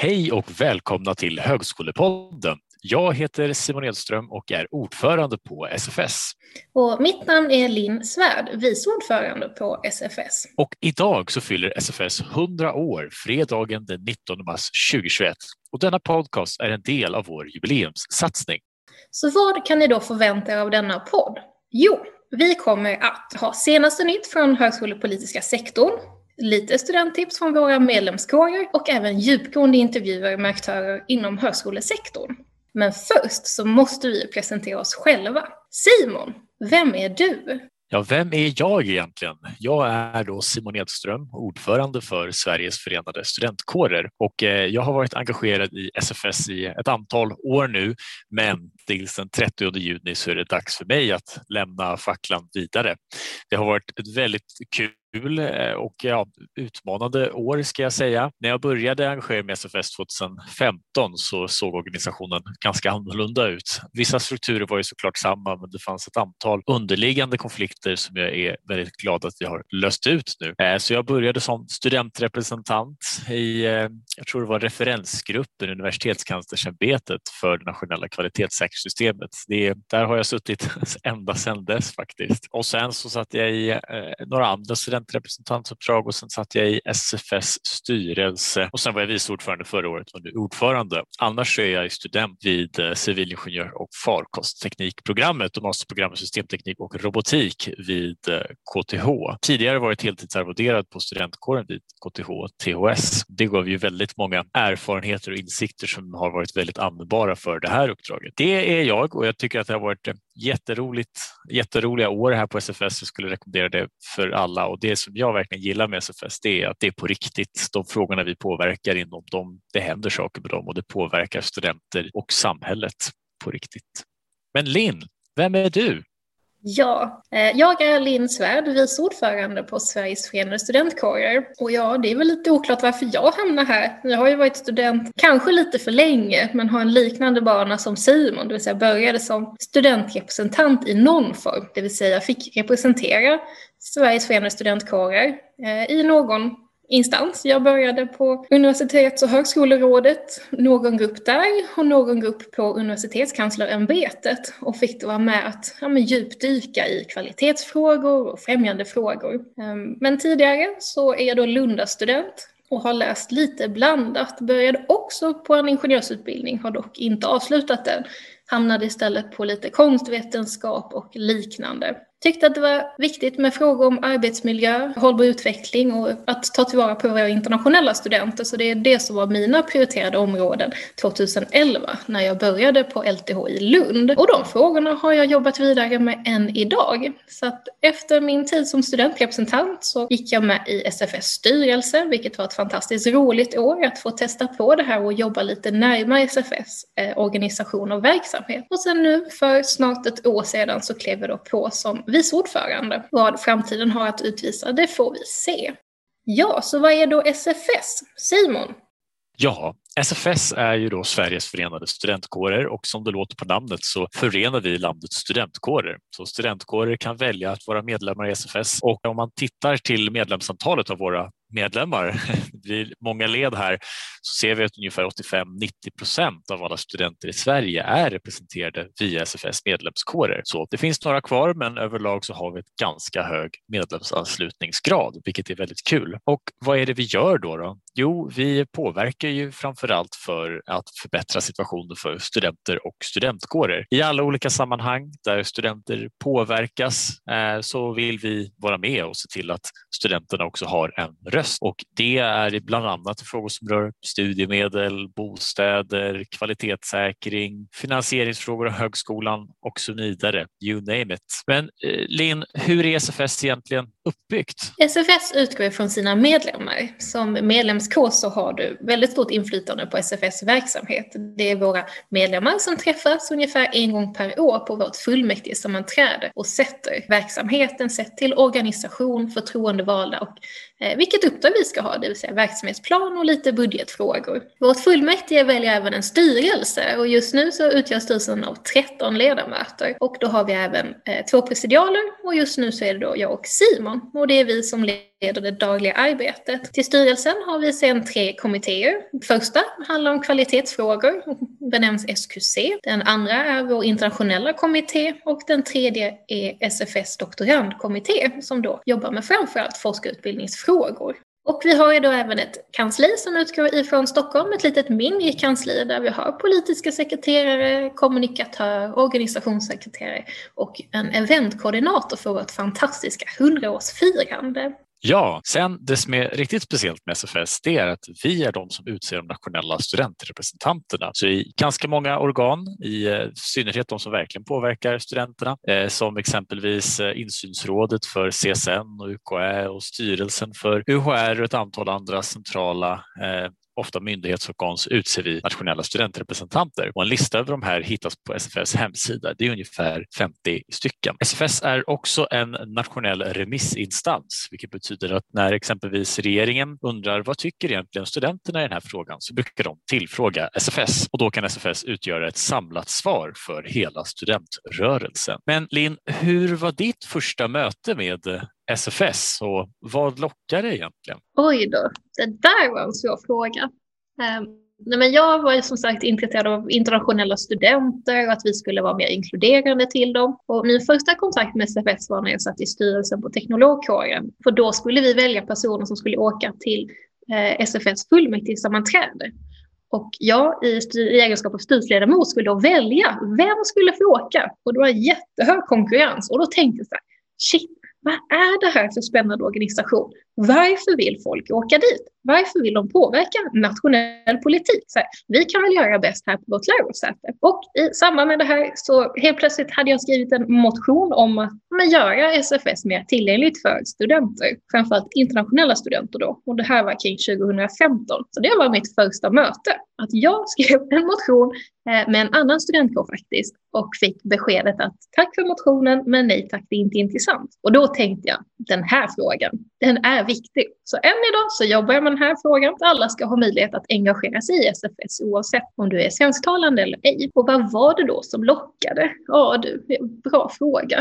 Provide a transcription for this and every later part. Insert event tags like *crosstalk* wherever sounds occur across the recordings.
Hej och välkomna till Högskolepodden. Jag heter Simon Edström och är ordförande på SFS. Och mitt namn är Linn Svärd, vice ordförande på SFS. Och idag så fyller SFS 100 år, fredagen den 19 mars 2021. Och denna podcast är en del av vår jubileumssatsning. Så vad kan ni då förvänta er av denna podd? Jo, vi kommer att ha senaste nytt från högskolepolitiska sektorn, lite studenttips från våra medlemskårer och även djupgående intervjuer med aktörer inom högskolesektorn. Men först så måste vi presentera oss själva. Simon, vem är du? Ja, vem är jag egentligen? Jag är då Simon Edström, ordförande för Sveriges förenade studentkårer och eh, jag har varit engagerad i SFS i ett antal år nu, men tills den 30 juni så är det dags för mig att lämna facklan vidare. Det har varit ett väldigt kul eh, och ja, utmanande år ska jag säga. När jag började engagera mig i SFS 2015 så såg organisationen ganska annorlunda ut. Vissa strukturer var ju såklart samma men det fanns ett antal underliggande konflikter som jag är väldigt glad att vi har löst ut nu. Eh, så jag började som studentrepresentant i, eh, jag tror det var referensgruppen Universitetskanslersämbetet för det nationella systemet. Det, där har jag suttit *laughs* ända sedan dess faktiskt. Och sen så satt jag i eh, några andra studentrepresentantuppdrag och sen satt jag i SFS styrelse och sen var jag vice ordförande förra året och nu ordförande. Annars är jag student vid eh, civilingenjör och farkostteknikprogrammet och masterprogrammet systemteknik och robotik vid eh, KTH. Tidigare varit heltidsarvoderad på studentkåren vid KTH THS. Det gav ju väldigt många erfarenheter och insikter som har varit väldigt användbara för det här uppdraget. Det är jag och jag tycker att det har varit eh, jätteroligt, jätteroliga år här på SFS. Jag skulle rekommendera det för alla och det som jag verkligen gillar med SFS det är att det är på riktigt. De frågorna vi påverkar inom dem, det händer saker med dem och det påverkar studenter och samhället på riktigt. Men Linn, vem är du? Ja, eh, jag är Linn Svärd, vice ordförande på Sveriges förenade studentkårer. Och ja, det är väl lite oklart varför jag hamnar här. Jag har ju varit student kanske lite för länge, men har en liknande bana som Simon, det vill säga började som studentrepresentant i någon form, det vill säga fick representera Sveriges förenade studentkårer eh, i någon instans. Jag började på Universitets och högskolerådet, någon grupp där och någon grupp på Universitetskanslerämbetet och fick då vara med att ja, men djupdyka i kvalitetsfrågor och främjandefrågor. Ehm, men tidigare så är jag då Lundastudent och har läst lite blandat. Började också på en ingenjörsutbildning, har dock inte avslutat den. Hamnade istället på lite konstvetenskap och liknande. Tyckte att det var viktigt med frågor om arbetsmiljö, hållbar utveckling och att ta tillvara på våra internationella studenter. Så det är det som var mina prioriterade områden 2011 när jag började på LTH i Lund. Och de frågorna har jag jobbat vidare med än idag. Så att efter min tid som studentrepresentant så gick jag med i SFS styrelse, vilket var ett fantastiskt roligt år att få testa på det här och jobba lite närmare SFS eh, organisation och verksamhet. Och sen nu för snart ett år sedan så klev jag då på som vice ordförande. Vad framtiden har att utvisa, det får vi se. Ja, så vad är då SFS? Simon? Ja, SFS är ju då Sveriges förenade studentkårer och som det låter på namnet så förenar vi landets studentkårer. Så studentkårer kan välja att vara medlemmar i SFS och om man tittar till medlemsantalet av våra medlemmar, *laughs* det blir många led här, så ser vi att ungefär 85-90 procent av alla studenter i Sverige är representerade via SFS medlemskårer. Så det finns några kvar, men överlag så har vi ett ganska hög medlemsanslutningsgrad, vilket är väldigt kul. Och vad är det vi gör då? då? Jo, vi påverkar ju framför framförallt för att förbättra situationen för studenter och studentkårer. I alla olika sammanhang där studenter påverkas eh, så vill vi vara med och se till att studenterna också har en röst och det är bland annat frågor som rör studiemedel, bostäder, kvalitetssäkring, finansieringsfrågor av högskolan och så vidare. You name it. Men eh, Linn, hur är SFS egentligen uppbyggt? SFS utgår från sina medlemmar. Som medlemskår så har du väldigt stort inflytande på SFS verksamhet. Det är våra medlemmar som träffas ungefär en gång per år på vårt fullmäktigesammanträde och sätter verksamheten sett till organisation, förtroendevalda och Eh, vilket uppdrag vi ska ha, det vill säga verksamhetsplan och lite budgetfrågor. Vårt fullmäktige väljer även en styrelse och just nu så utgör styrelsen av 13 ledamöter och då har vi även eh, två presidialer och just nu så är det då jag och Simon Simon och det är vi som leder det dagliga arbetet. Till styrelsen har vi sedan tre kommittéer. Första handlar om kvalitetsfrågor, *laughs* benämns SQC. Den andra är vår internationella kommitté och den tredje är SFS doktorandkommitté som då jobbar med framförallt forskarutbildningsfrågor. Och vi har ju då även ett kansli som utgår ifrån Stockholm, ett litet minikansli där vi har politiska sekreterare, kommunikatör, organisationssekreterare och en eventkoordinator för vårt fantastiska hundraårsfirande. Ja, sen det som är riktigt speciellt med SFS det är att vi är de som utser de nationella studentrepresentanterna. Så i ganska många organ, i eh, synnerhet de som verkligen påverkar studenterna, eh, som exempelvis eh, insynsrådet för CSN och UKÄ och styrelsen för UHR och ett antal andra centrala ofta myndighetsorgan så utser vi nationella studentrepresentanter och en lista över de här hittas på SFS hemsida. Det är ungefär 50 stycken. SFS är också en nationell remissinstans, vilket betyder att när exempelvis regeringen undrar vad tycker egentligen studenterna i den här frågan så brukar de tillfråga SFS och då kan SFS utgöra ett samlat svar för hela studentrörelsen. Men Linn, hur var ditt första möte med SFS och vad lockar det egentligen? Oj då, det där var en svår fråga. Ehm, nej men jag var ju som sagt intresserad av internationella studenter och att vi skulle vara mer inkluderande till dem. Och min första kontakt med SFS var när jag satt i styrelsen på teknologkåren. För då skulle vi välja personer som skulle åka till eh, SFS fullmäktigesammanträde. Och jag i, i egenskap av styrelseledamot skulle då välja vem skulle få åka. Och det var jättehög konkurrens. Och då tänkte jag så här, shit, vad är det här för spännande organisation? Varför vill folk åka dit? Varför vill de påverka nationell politik? Så här, vi kan väl göra bäst här på vårt lärosäte. Och i samband med det här så helt plötsligt hade jag skrivit en motion om att men, göra SFS mer tillgängligt för studenter, framförallt internationella studenter då. Och det här var kring 2015. Så det var mitt första möte. Att jag *laughs* skrev en motion eh, med en annan studentkår faktiskt och fick beskedet att tack för motionen men nej tack det är inte intressant. Och då tänkte jag den här frågan, den är viktig. Så än idag så jobbar jag med den här frågan. Alla ska ha möjlighet att engagera sig i SFS oavsett om du är svensktalande eller ej. Och vad var det då som lockade? Ja du, bra fråga.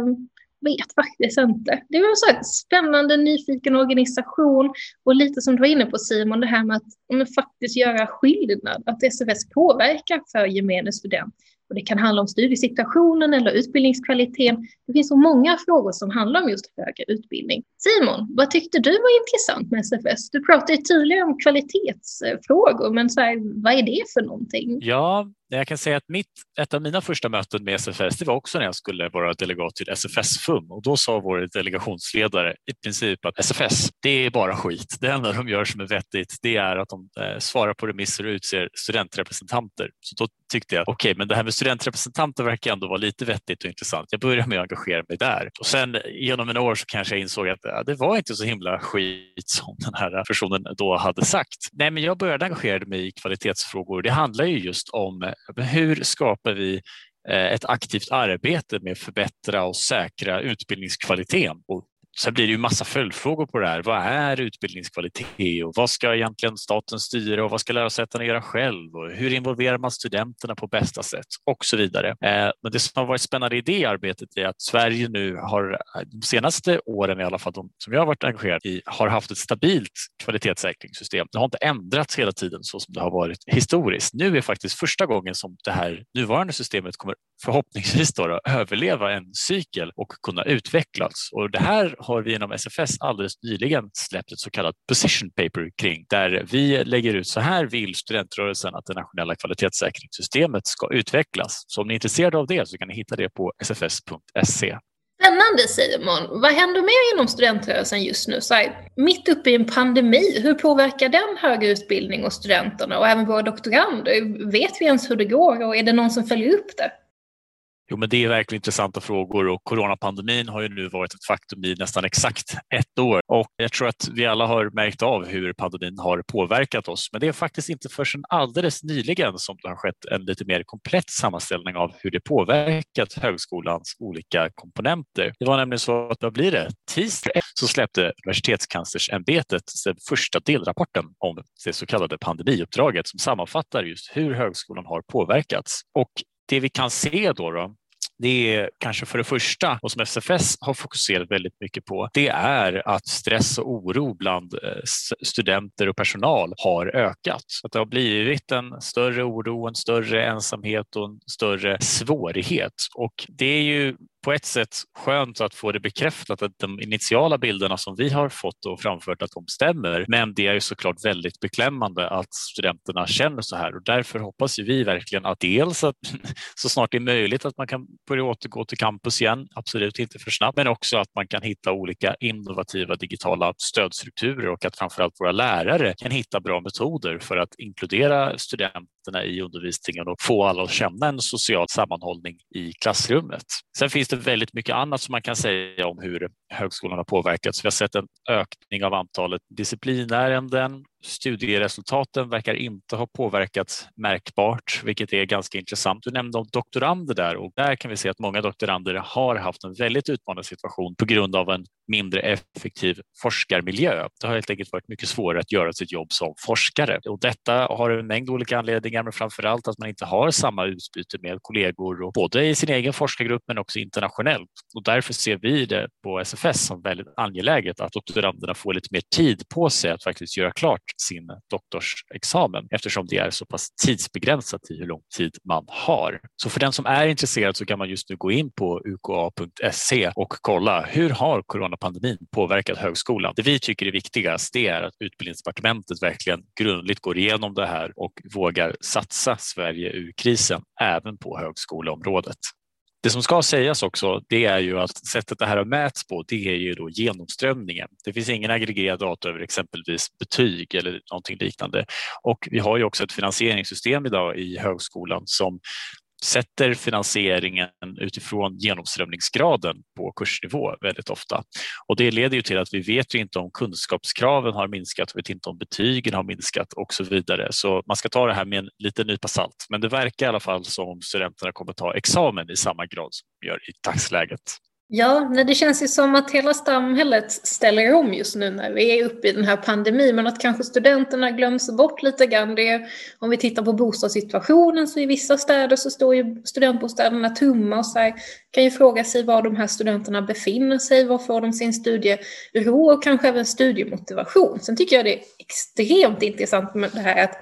Um, vet faktiskt inte. Det var en spännande, nyfiken organisation och lite som du var inne på Simon, det här med att faktiskt göra skillnad, att SFS påverkar för gemene student. Och det kan handla om studiesituationen eller utbildningskvaliteten. Det finns så många frågor som handlar om just högre utbildning. Simon, vad tyckte du var intressant med SFS? Du pratade tydligare om kvalitetsfrågor, men så här, vad är det för någonting? Ja, jag kan säga att mitt, ett av mina första möten med SFS det var också när jag skulle vara delegat till SFS-FUM och då sa vår delegationsledare i princip att SFS, det är bara skit. Det enda de gör som är vettigt det är att de eh, svarar på remisser och utser studentrepresentanter. Så då tyckte jag, okej, okay, men det här med studentrepresentanter verkar ändå vara lite vettigt och intressant. Jag började med att engagera mig där och sen genom en år så kanske jag insåg att det var inte så himla skit som den här personen då hade sagt. Nej, men jag började engagera mig i kvalitetsfrågor. Det handlar ju just om hur skapar vi eh, ett aktivt arbete med att förbättra och säkra utbildningskvaliteten och Sen blir det ju massa följdfrågor på det här. Vad är utbildningskvalitet och vad ska egentligen staten styra och vad ska lärosätena göra själv och hur involverar man studenterna på bästa sätt och så vidare. Eh, men det som har varit spännande i det arbetet är att Sverige nu har eh, de senaste åren i alla fall, de som jag har varit engagerad i, har haft ett stabilt kvalitetssäkringssystem. Det har inte ändrats hela tiden så som det har varit historiskt. Nu är faktiskt första gången som det här nuvarande systemet kommer förhoppningsvis då, överleva en cykel och kunna utvecklas. Och det här har vi inom SFS alldeles nyligen släppt ett så kallat position paper kring där vi lägger ut så här vill studentrörelsen att det nationella kvalitetssäkringssystemet ska utvecklas. Så om ni är intresserade av det så kan ni hitta det på sfs.se. Spännande Simon. Vad händer mer inom studentrörelsen just nu? Så här, mitt uppe i en pandemi, hur påverkar den högre utbildning och studenterna och även våra doktorander? Vet vi ens hur det går och är det någon som följer upp det? Jo, men det är verkligen intressanta frågor och coronapandemin har ju nu varit ett faktum i nästan exakt ett år och jag tror att vi alla har märkt av hur pandemin har påverkat oss. Men det är faktiskt inte förrän alldeles nyligen som det har skett en lite mer komplett sammanställning av hur det påverkat högskolans olika komponenter. Det var nämligen så att, vad blir det, tisdag så släppte Universitetskanslersämbetet den första delrapporten om det så kallade pandemiuppdraget som sammanfattar just hur högskolan har påverkats. Och det vi kan se då, då det är kanske för det första, och som SFS har fokuserat väldigt mycket på, det är att stress och oro bland eh, studenter och personal har ökat. Att det har blivit en större oro, en större ensamhet och en större svårighet. Och det är ju på ett sätt skönt att få det bekräftat att de initiala bilderna som vi har fått och framfört att de stämmer. Men det är ju såklart väldigt beklämmande att studenterna känner så här och därför hoppas vi verkligen att dels att *laughs* så snart det är möjligt att man kan börja återgå till campus igen, absolut inte för snabbt, men också att man kan hitta olika innovativa digitala stödstrukturer och att framförallt våra lärare kan hitta bra metoder för att inkludera studenterna i undervisningen och få alla att känna en social sammanhållning i klassrummet. Sen finns det väldigt mycket annat som man kan säga om hur högskolan har påverkats. Vi har sett en ökning av antalet disciplinärenden, Studieresultaten verkar inte ha påverkats märkbart, vilket är ganska intressant. Du nämnde om doktorander där och där kan vi se att många doktorander har haft en väldigt utmanande situation på grund av en mindre effektiv forskarmiljö. Det har helt enkelt varit mycket svårare att göra sitt jobb som forskare och detta har en mängd olika anledningar, men framför allt att man inte har samma utbyte med kollegor och både i sin egen forskargrupp men också internationellt. Och därför ser vi det på SFS som väldigt angeläget att doktoranderna får lite mer tid på sig att faktiskt göra klart sin doktorsexamen eftersom det är så pass tidsbegränsat i hur lång tid man har. Så för den som är intresserad så kan man just nu gå in på uka.se och kolla hur har coronapandemin påverkat högskolan? Det vi tycker är viktigast det är att utbildningsdepartementet verkligen grundligt går igenom det här och vågar satsa Sverige ur krisen även på högskoleområdet. Det som ska sägas också, det är ju att sättet det här har mäts på, det är ju då genomströmningen. Det finns ingen aggregerad data över exempelvis betyg eller någonting liknande. Och vi har ju också ett finansieringssystem idag i högskolan som sätter finansieringen utifrån genomströmningsgraden på kursnivå väldigt ofta. Och det leder ju till att vi vet ju inte om kunskapskraven har minskat, vi vet inte om betygen har minskat och så vidare. Så man ska ta det här med en liten nypa salt. Men det verkar i alla fall som om studenterna kommer ta examen i samma grad som de gör i dagsläget. Ja, nej, det känns ju som att hela samhället ställer om just nu när vi är uppe i den här pandemin, men att kanske studenterna glöms bort lite grann. Det, om vi tittar på bostadssituationen så i vissa städer så står ju studentbostäderna tomma och så här, kan ju fråga sig var de här studenterna befinner sig, var får de sin studiero och kanske även studiemotivation. Sen tycker jag det är extremt intressant med det här att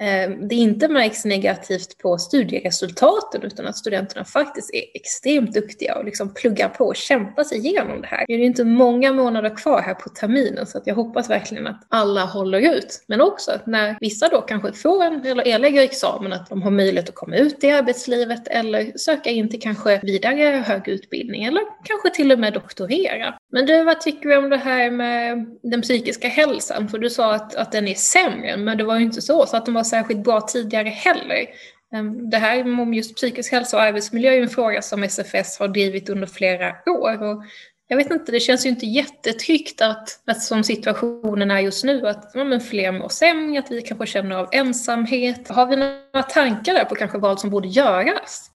Eh, det inte märks negativt på studieresultaten utan att studenterna faktiskt är extremt duktiga och liksom pluggar på och kämpar sig igenom det här. Det är inte många månader kvar här på terminen så att jag hoppas verkligen att alla håller ut. Men också att när vissa då kanske får en eller erlägger examen att de har möjlighet att komma ut i arbetslivet eller söka in till kanske vidare högre utbildning eller kanske till och med doktorera. Men du, vad tycker du om det här med den psykiska hälsan? För du sa att, att den är sämre, men det var ju inte så, så att den var särskilt bra tidigare heller. Ehm, det här med just psykisk hälsa och arbetsmiljö är en fråga som SFS har drivit under flera år. Och jag vet inte, det känns ju inte jättetryggt att, att som situationen är just nu, att ja, men fler mår sämre, att vi kanske känner av ensamhet. Har vi några tankar där på kanske vad som borde göras?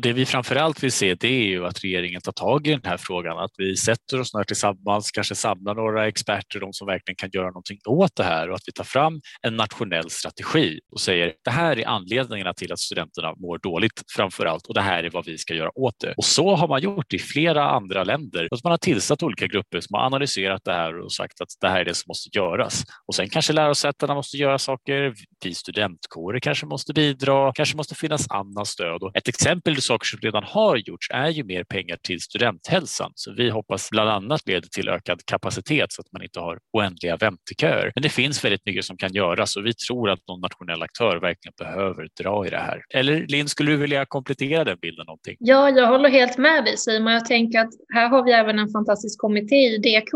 Det vi framförallt vill se det är ju att regeringen tar tag i den här frågan, att vi sätter oss ner tillsammans, kanske samlar några experter, de som verkligen kan göra någonting åt det här och att vi tar fram en nationell strategi och säger det här är anledningarna till att studenterna mår dåligt framför allt och det här är vad vi ska göra åt det. Och så har man gjort i flera andra länder. Att man har tillsatt olika grupper som har analyserat det här och sagt att det här är det som måste göras. Och sen kanske lärosätena måste göra saker, vi studentkårer kanske måste bidra, kanske måste finnas annat stöd. Och ett exempel exempel saker som redan har gjorts är ju mer pengar till studenthälsan. Så vi hoppas bland annat leder till ökad kapacitet så att man inte har oändliga vänteköer. Men det finns väldigt mycket som kan göras och vi tror att någon nationell aktör verkligen behöver dra i det här. Eller Linn, skulle du vilja komplettera den bilden någonting? Ja, jag håller helt med dig Simon. Jag tänker att här har vi även en fantastisk kommitté i DK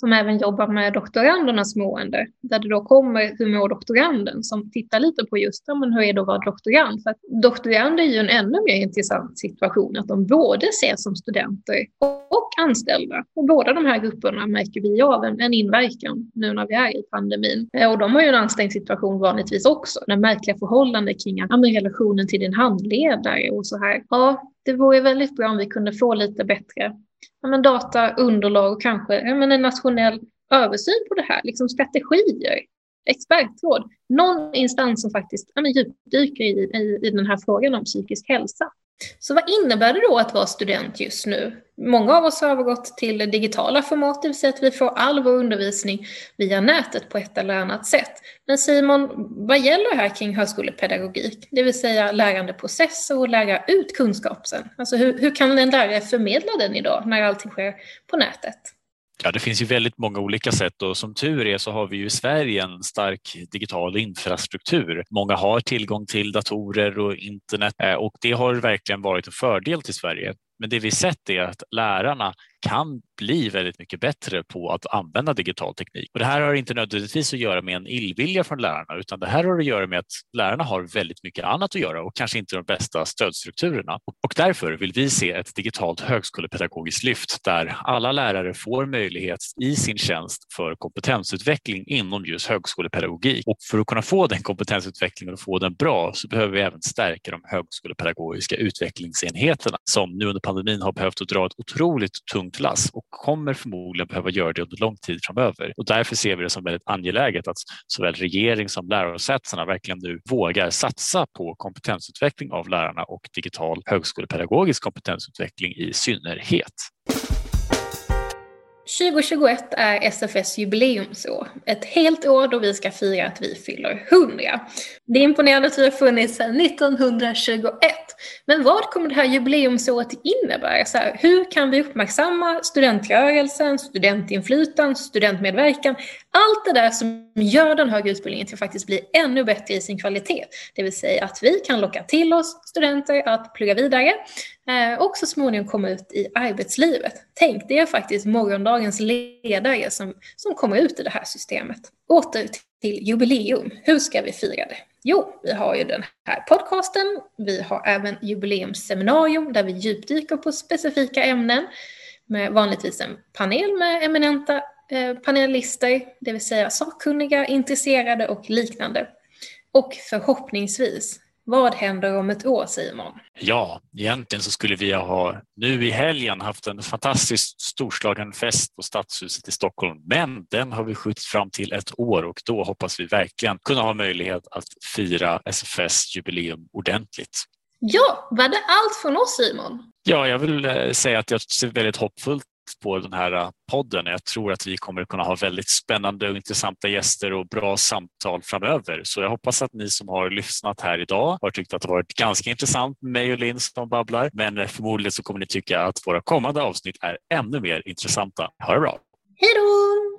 som även jobbar med doktorandernas mående, där det då kommer Hur mår doktoranden? som tittar lite på just ja, men hur är det att vara doktorand? För att doktorander är ju en ännu mer intressant situation, att de både ses som studenter och anställda. Och båda de här grupperna märker vi av en, en inverkan nu när vi är i pandemin. Eh, och de har ju en ansträngd situation vanligtvis också, med märkliga förhållanden kring ja, relationen till din handledare och så här. Ja, det vore väldigt bra om vi kunde få lite bättre ja, men data, underlag och kanske ja, men en nationell översyn på det här, liksom strategier, expertråd, någon instans som faktiskt ja, men djupdyker i, i, i den här frågan om psykisk hälsa. Så vad innebär det då att vara student just nu? Många av oss har övergått till digitala format, det vill säga att vi får all vår undervisning via nätet på ett eller annat sätt. Men Simon, vad gäller här kring högskolepedagogik? Det vill säga lärandeprocesser och lära ut kunskap sen. Alltså hur, hur kan en lärare förmedla den idag när allting sker på nätet? Ja, det finns ju väldigt många olika sätt och som tur är så har vi ju i Sverige en stark digital infrastruktur. Många har tillgång till datorer och internet eh, och det har verkligen varit en fördel till Sverige. Men det vi sett är att lärarna kan bli väldigt mycket bättre på att använda digital teknik. Och det här har inte nödvändigtvis att göra med en illvilja från lärarna utan det här har att göra med att lärarna har väldigt mycket annat att göra och kanske inte de bästa stödstrukturerna. Och därför vill vi se ett digitalt högskolepedagogiskt lyft där alla lärare får möjlighet i sin tjänst för kompetensutveckling inom just högskolepedagogik. Och för att kunna få den kompetensutvecklingen och få den bra så behöver vi även stärka de högskolepedagogiska utvecklingsenheterna som nu under pandemin har behövt att dra ett otroligt tungt lass och kommer förmodligen behöva göra det under lång tid framöver. Och därför ser vi det som väldigt angeläget att såväl regering som lärosätena verkligen nu vågar satsa på kompetensutveckling av lärarna och digital högskolepedagogisk kompetensutveckling i synnerhet. 2021 är SFS jubileumsår. Ett helt år då vi ska fira att vi fyller 100. Det är imponerande att vi har funnits sedan 1921. Men vad kommer det här jubileumsåret innebära? Så här, hur kan vi uppmärksamma studentrörelsen, studentinflytande, studentmedverkan, allt det där som gör den högre utbildningen till att faktiskt bli ännu bättre i sin kvalitet. Det vill säga att vi kan locka till oss studenter att plugga vidare eh, och så småningom komma ut i arbetslivet. Tänk, det är faktiskt morgondagens ledare som, som kommer ut i det här systemet. Åter till jubileum. Hur ska vi fira det? Jo, vi har ju den här podcasten. Vi har även jubileumsseminarium där vi djupdyker på specifika ämnen med vanligtvis en panel med eminenta panelister, det vill säga sakkunniga, intresserade och liknande. Och förhoppningsvis vad händer om ett år Simon? Ja, egentligen så skulle vi ha nu i helgen haft en fantastiskt storslagen fest på Stadshuset i Stockholm. Men den har vi skjutit fram till ett år och då hoppas vi verkligen kunna ha möjlighet att fira SFS jubileum ordentligt. Ja, var det allt från oss Simon? Ja, jag vill eh, säga att jag ser väldigt hoppfullt på den här äh, podden. Jag tror att vi kommer kunna ha väldigt spännande och intressanta gäster och bra samtal framöver. Så jag hoppas att ni som har lyssnat här idag har tyckt att det varit ganska intressant med mig och Linn som babblar. Men äh, förmodligen så kommer ni tycka att våra kommande avsnitt är ännu mer intressanta. Ha det bra! Hej då!